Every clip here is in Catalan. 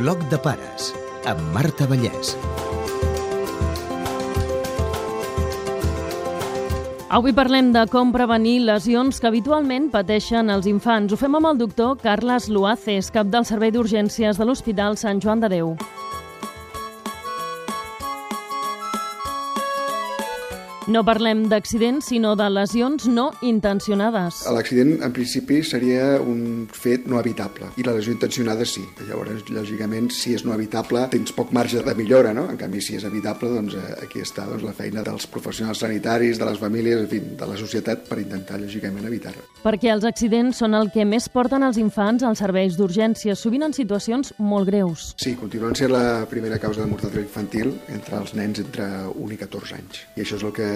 Bloc de pares amb Marta Vallès. Avui parlem de com prevenir lesions que habitualment pateixen els infants. Ho fem amb el doctor Carles Luaces, cap del Servei d'Urgències de l'Hospital Sant Joan de Déu. No parlem d'accidents, sinó de lesions no intencionades. L'accident, en principi, seria un fet no evitable, i la lesió intencionada sí. Llavors, lògicament, si és no evitable, tens poc marge de millora, no? En canvi, si és evitable, doncs eh, aquí està doncs, la feina dels professionals sanitaris, de les famílies, en fi, de la societat, per intentar, lògicament, evitar-ho. Perquè els accidents són el que més porten els infants als serveis d'urgències, sovint en situacions molt greus. Sí, continuen sent la primera causa de mortalitat infantil entre els nens entre 1 i 14 anys. I això és el que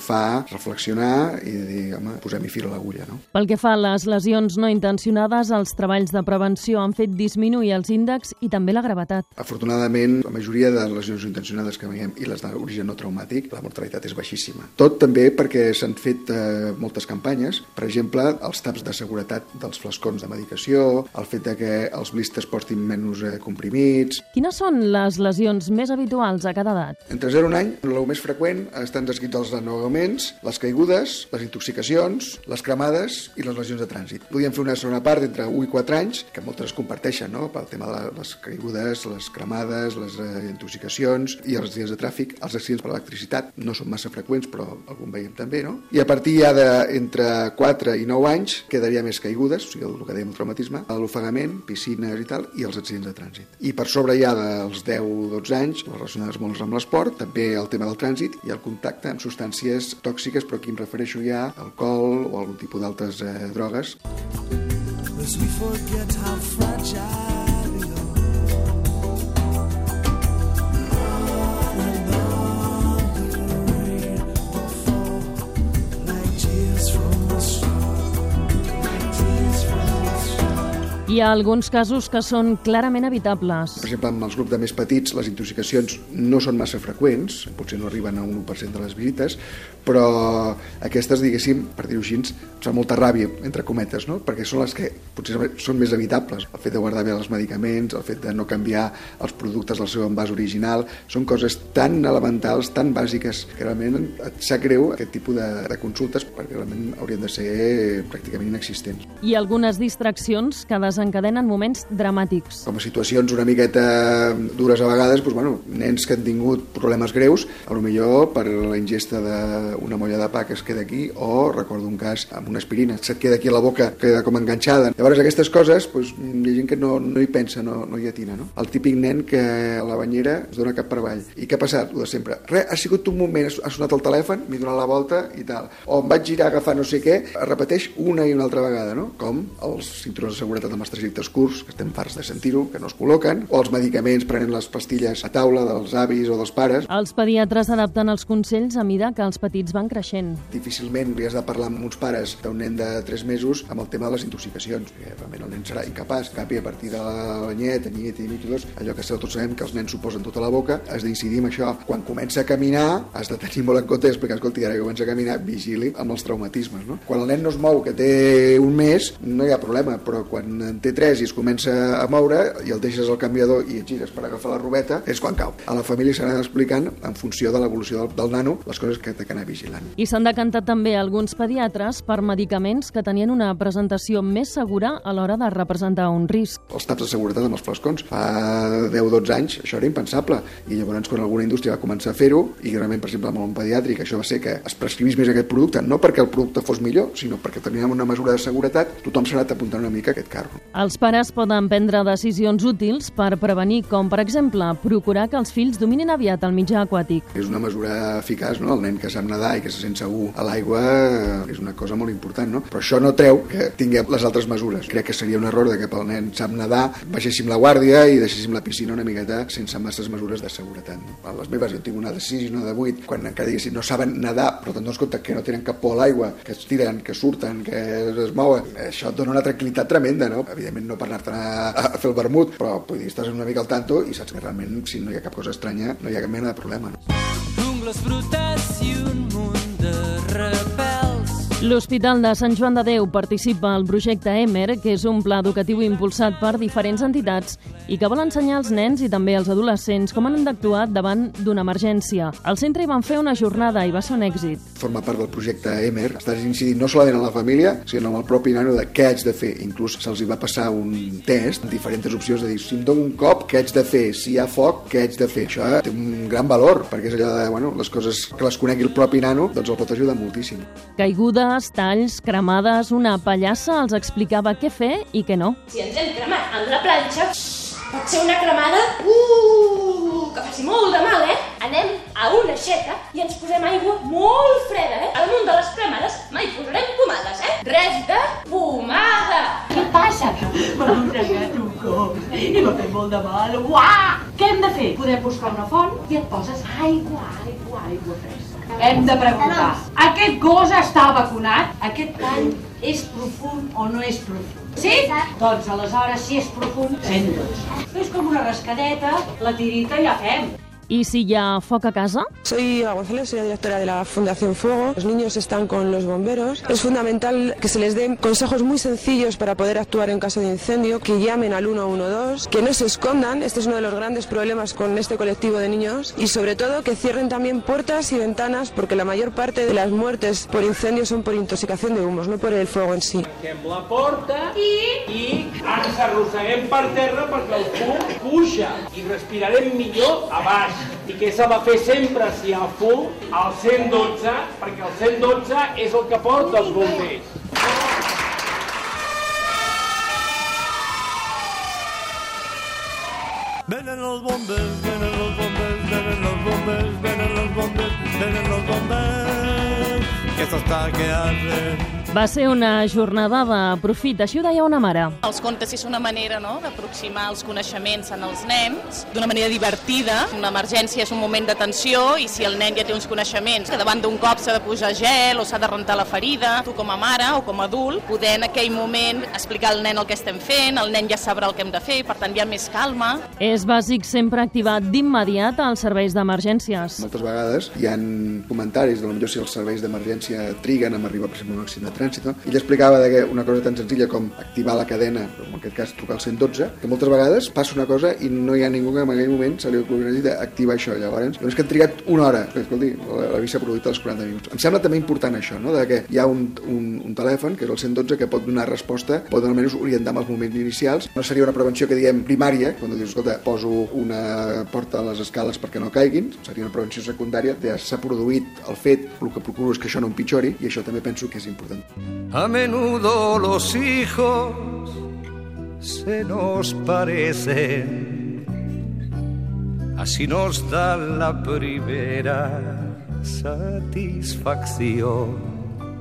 fa reflexionar i dir, home, posem-hi fil a l'agulla, no? Pel que fa a les lesions no intencionades, els treballs de prevenció han fet disminuir els índexs i també la gravetat. Afortunadament, la majoria de les lesions no intencionades que veiem i les d'origen no traumàtic, la mortalitat és baixíssima. Tot també perquè s'han fet eh, moltes campanyes, per exemple, els taps de seguretat dels flascons de medicació, el fet de que els blisters portin menys eh, comprimits... Quines són les lesions més habituals a cada edat? Entre 0 i un any, el més freqüent estan descrits els anegaments, les caigudes, les intoxicacions, les cremades i les lesions de trànsit. Podríem fer una segona part entre 1 i 4 anys, que moltes es comparteixen, no?, pel tema de les caigudes, les cremades, les eh, intoxicacions i els accidents de tràfic. Els accidents per electricitat no són massa freqüents, però algun veiem també, no? I a partir ja d'entre 4 i 9 anys quedaria més caigudes, o sigui, el que dèiem el traumatisme, l'ofegament, piscines i tal, i els accidents de trànsit. I per sobre ja dels 10-12 anys, les relacionades molt amb l'esport, també el tema del trànsit i el contacte amb substàncies tòxiques, però aquí em refereixo ja a alcohol o algun tipus d'altres eh, drogues. As we forget how fragile Hi ha alguns casos que són clarament evitables. Per exemple, amb els grups de més petits, les intoxicacions no són massa freqüents, potser no arriben a un 1% de les visites, però aquestes, diguéssim, per dir-ho així, ens fa molta ràbia, entre cometes, no? perquè són les que potser són més evitables. El fet de guardar bé els medicaments, el fet de no canviar els productes del seu envàs original, són coses tan elementals, tan bàsiques, que realment et sap greu aquest tipus de, de consultes, perquè realment haurien de ser pràcticament inexistents. I algunes distraccions que desencadenen moments dramàtics. Com a situacions una miqueta dures a vegades, doncs, bueno, nens que han tingut problemes greus, a lo millor per la ingesta d'una molla de pa que es queda aquí, o recordo un cas amb una aspirina, se't queda aquí a la boca, queda com enganxada. Llavors aquestes coses, doncs, hi ha gent que no, no hi pensa, no, no hi atina, no? El típic nen que a la banyera es dona cap per avall. I què ha passat? Ho de sempre. Re, ha sigut un moment, ha sonat el telèfon, m'he donat la volta i tal. O em vaig girar a agafar no sé què, es repeteix una i una altra vegada, no? Com els cinturons de seguretat amb els trajectes curts, que estem farts de sentir-ho, que no es col·loquen, o els medicaments prenent les pastilles a taula dels avis o dels pares. Els pediatres adapten els consells a mida que els petits van creixent. Difícilment li has de parlar amb uns pares d'un nen de 3 mesos amb el tema de les intoxicacions, perquè realment el nen serà incapaç. En canvi, a partir de l'anyet, anyet i mig, dos, allò que tots sabem que els nens s'ho posen tota la boca, has d'incidir en això. Quan comença a caminar, has de tenir molt en compte explicar, escolti, ara que comença a caminar, vigili amb els traumatismes. No? Quan el nen no es mou, que té un mes, no hi ha problema, però quan té 3 i es comença a moure i el deixes al canviador i et gires per agafar la robeta, és quan cau. A la família s'han explicant, en funció de l'evolució del, del nano, les coses que té que anar vigilant. I s'han decantat també alguns pediatres per medicaments que tenien una presentació més segura a l'hora de representar un risc. Els taps de seguretat amb els flascons. Fa 10-12 anys això era impensable i llavors quan alguna indústria va començar a fer-ho i realment, per exemple, amb un pediàtric això va ser que es prescrivís més aquest producte, no perquè el producte fos millor, sinó perquè teníem una mesura de seguretat, tothom s'ha anat apuntant una mica a aquest carro. Els pares poden prendre decisions útils per prevenir, com per exemple, procurar que els fills dominin aviat el mitjà aquàtic. És una mesura eficaç, no? El nen que sap nedar i que se sent segur a l'aigua és una cosa molt important, no? Però això no treu que tinguem les altres mesures. Crec que seria un error de que pel nen sap nedar, baixéssim la guàrdia i deixéssim la piscina una miqueta sense masses mesures de seguretat. No? A les meves jo tinc una de 6 i una de 8, quan encara diguéssim no saben nedar, però dones compte que no tenen cap por a l'aigua, que es tiren, que surten, que es mouen, això et dona una tranquil·litat tremenda, no? Evidentment no per anar-te'n a, a fer el vermut, però vull dir, estàs una mica al tanto i saps que realment si no hi ha cap cosa estranya no hi ha cap mena de problema. Ungles brutes i un. L'Hospital de Sant Joan de Déu participa al projecte EMER, que és un pla educatiu impulsat per diferents entitats i que vol ensenyar als nens i també als adolescents com han d'actuar davant d'una emergència. Al centre hi van fer una jornada i va ser un èxit. Forma part del projecte EMER. Estàs incidint no solament en la família, sinó en el propi nano de què haig de fer. Inclús se'ls va passar un test amb diferents opcions de dir, si em dono un cop, què haig de fer? Si hi ha foc, què haig de fer? Això té un gran valor, perquè és allò de, bueno, les coses que les conegui el propi nano, doncs el pot ajudar moltíssim. Caiguda Cordes, talls, cremades, una pallassa els explicava què fer i què no. Si ens hem cremat amb la planxa, pot ser una cremada uh, que faci molt de mal, eh? Anem a una aixeta i ens posem aigua molt freda, eh? Al munt de les cremades mai posarem pomades, eh? Res de pomada! Què passa? M'ha entregat un cop i m'ha fet molt de mal. Uah! Què hem de fer? Podem buscar una font i et poses aigua, aigua, aigua fresca. Hem de preguntar, aquest gos està vacunat? Aquest tall és profund o no és profund? Sí? Doncs aleshores, si és profund, 112. És com una rascadeta, la tirita i la fem. ¿Y si ya foca a casa? Soy Eva González, soy la directora de la Fundación Fuego. Los niños están con los bomberos. Es fundamental que se les den consejos muy sencillos para poder actuar en caso de incendio, que llamen al 112, que no se escondan. Este es uno de los grandes problemas con este colectivo de niños. Y sobre todo que cierren también puertas y ventanas porque la mayor parte de las muertes por incendio son por intoxicación de humos, no por el fuego en sí. La porta i, i ens arrosseguem per terra perquè el fum puja i respirarem millor a baix. I què s'ha de fer sempre si hi ha fum? Al 112, perquè el 112 és el que porta els bombers. Venen los bombers, venen los bombers, venen los bombers, venen los bombers, venen los bombers. Que esto está que arde. Va ser una jornada de profit, així ho deia una mare. Els contes és una manera no, d'aproximar els coneixements en els nens d'una manera divertida. Una emergència és un moment de tensió i si el nen ja té uns coneixements que davant d'un cop s'ha de posar gel o s'ha de rentar la ferida, tu com a mare o com a adult, poder en aquell moment explicar al nen el que estem fent, el nen ja sabrà el que hem de fer, per tant hi ha més calma. És bàsic sempre activar d'immediat els serveis d'emergències. Moltes vegades hi han comentaris de potser si els serveis d'emergència triguen a arribar per exemple a un accident de trànsit. No? Ell explicava que una cosa tan senzilla com activar la cadena, en aquest cas trucar al 112, que moltes vegades passa una cosa i no hi ha ningú que en aquell moment se li ocurri d'activar això. Llavors, llavors que han trigat una hora, que escolti, l'avís s'ha produït als 40 minuts. Em sembla també important això, no? de que hi ha un, un, un telèfon, que és el 112, que pot donar resposta, pot almenys orientar amb els moments inicials. No seria una prevenció que diem primària, quan dius, escolta, poso una porta a les escales perquè no caiguin, seria una prevenció secundària, ja s'ha produït el fet, el que procuro és que això no empitjori, i això també penso que és important. A menudo los hijos se nos parecen, así nos da la primera satisfacción.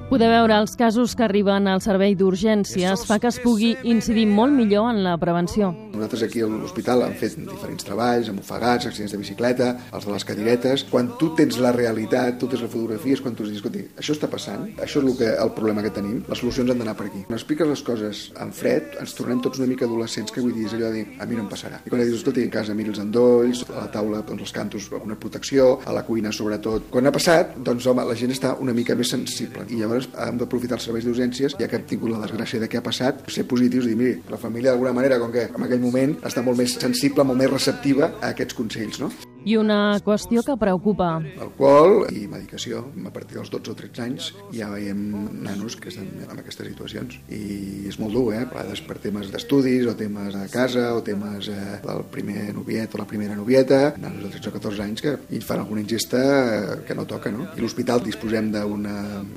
Poder veure els casos que arriben al servei d'urgències fa que es pugui incidir molt millor en la prevenció. Nosaltres aquí a l'hospital hem fet diferents treballs, amb ofegats, accidents de bicicleta, els de les cadiretes. Quan tu tens la realitat, tu tens la fotografia, és quan tu dius, escolti, això està passant, això és el, que, el problema que tenim, les solucions han d'anar per aquí. Quan expliques les coses en fred, ens tornem tots una mica adolescents, que vull dir, és allò de dir, a mi no em passarà. I quan dius, escolti, en casa mira els endolls, a la taula, doncs, els cantos, alguna protecció, a la cuina sobretot. Quan ha passat, doncs, home, la gent està una mica més sensible. I llavors hem d'aprofitar els serveis d'urgències, ja que hem tingut la desgràcia de què ha passat, ser positius i dir, miri, la família d'alguna manera, com que en aquell moment està molt més sensible, molt més receptiva a aquests consells, no? I una qüestió que preocupa. Alcohol i medicació. A partir dels 12 o 13 anys ja veiem nanos que estan en aquestes situacions. I és molt dur, eh? A vegades per temes d'estudis o temes de casa o temes eh, del primer noviet o la primera novieta, nanos de 13 o 14 anys que fan alguna ingesta eh, que no toca, no? I l'hospital disposem d'un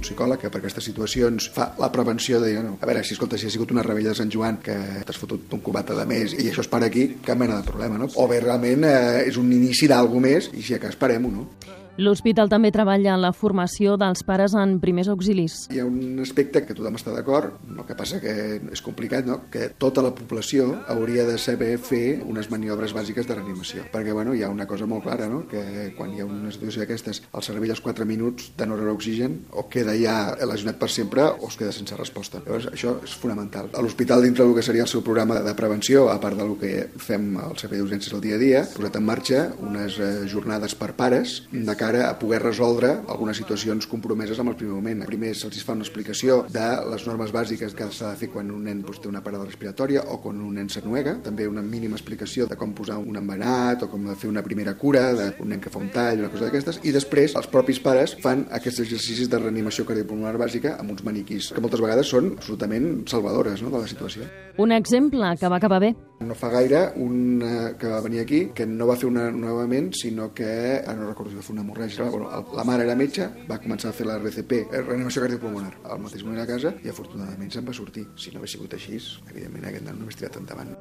psicòleg que per aquestes situacions fa la prevenció de dir, no, a veure, si escolta, si ha sigut una rebella de Sant Joan que t'has fotut un cubata de més i això es para aquí, cap mena de problema, no? O bé realment eh, és un inici d'algú més i si a cas parem-ho, no? L'hospital també treballa en la formació dels pares en primers auxilis. Hi ha un aspecte que tothom està d'acord, el que passa que és complicat, no? que tota la població hauria de saber fer unes maniobres bàsiques de reanimació. Perquè bueno, hi ha una cosa molt clara, no? que quan hi ha una situació d'aquestes, el cervell als 4 minuts de no rebre oxigen o queda ja lesionat per sempre o es queda sense resposta. Llavors, això és fonamental. A l'hospital, dintre del que seria el seu programa de prevenció, a part del que fem al servei d'urgències el dia a dia, posat en marxa unes eh, jornades per pares de cada cara a poder resoldre algunes situacions compromeses amb el primer moment. Primer se'ls fa una explicació de les normes bàsiques que s'ha de fer quan un nen doncs, té una parada respiratòria o quan un nen s'anuega, també una mínima explicació de com posar un embenat o com fer una primera cura d'un nen que fa un tall, una cosa d'aquestes, i després els propis pares fan aquests exercicis de reanimació cardiopulmonar bàsica amb uns maniquís, que moltes vegades són absolutament salvadores no, de la situació. Un exemple que va acabar bé. No fa gaire, un eh, que va venir aquí, que no va fer una novament, sinó que, ara no recordo si va fer una hemorràgia, bueno, la mare era metge, va començar a fer la RCP, eh, reanimació cardiopulmonar, al mateix moment a casa, i afortunadament se'n va sortir. Si no hagués sigut així, evidentment aquest nen no hagués tirat endavant.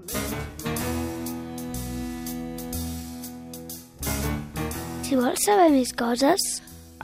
Si vols saber més coses,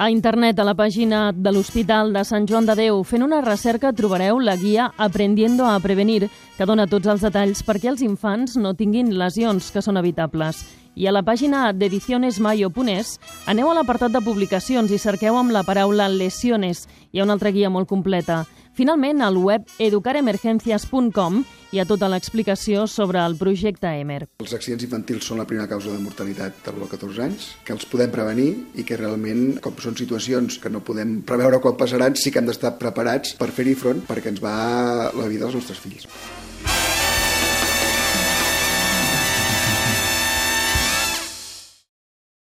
a internet, a la pàgina de l'Hospital de Sant Joan de Déu, fent una recerca trobareu la guia Aprendiendo a Prevenir, que dona tots els detalls perquè els infants no tinguin lesions que són evitables. I a la pàgina d'edicionesmayo.es aneu a l'apartat de publicacions i cerqueu amb la paraula lesiones. Hi ha una altra guia molt completa. Finalment, al web educaremergencias.com hi ha tota l'explicació sobre el projecte EMER. Els accidents infantils són la primera causa de mortalitat de 1 a 14 anys, que els podem prevenir i que realment, com són situacions que no podem preveure quan passaran, sí que hem d'estar preparats per fer-hi front perquè ens va la vida dels nostres fills.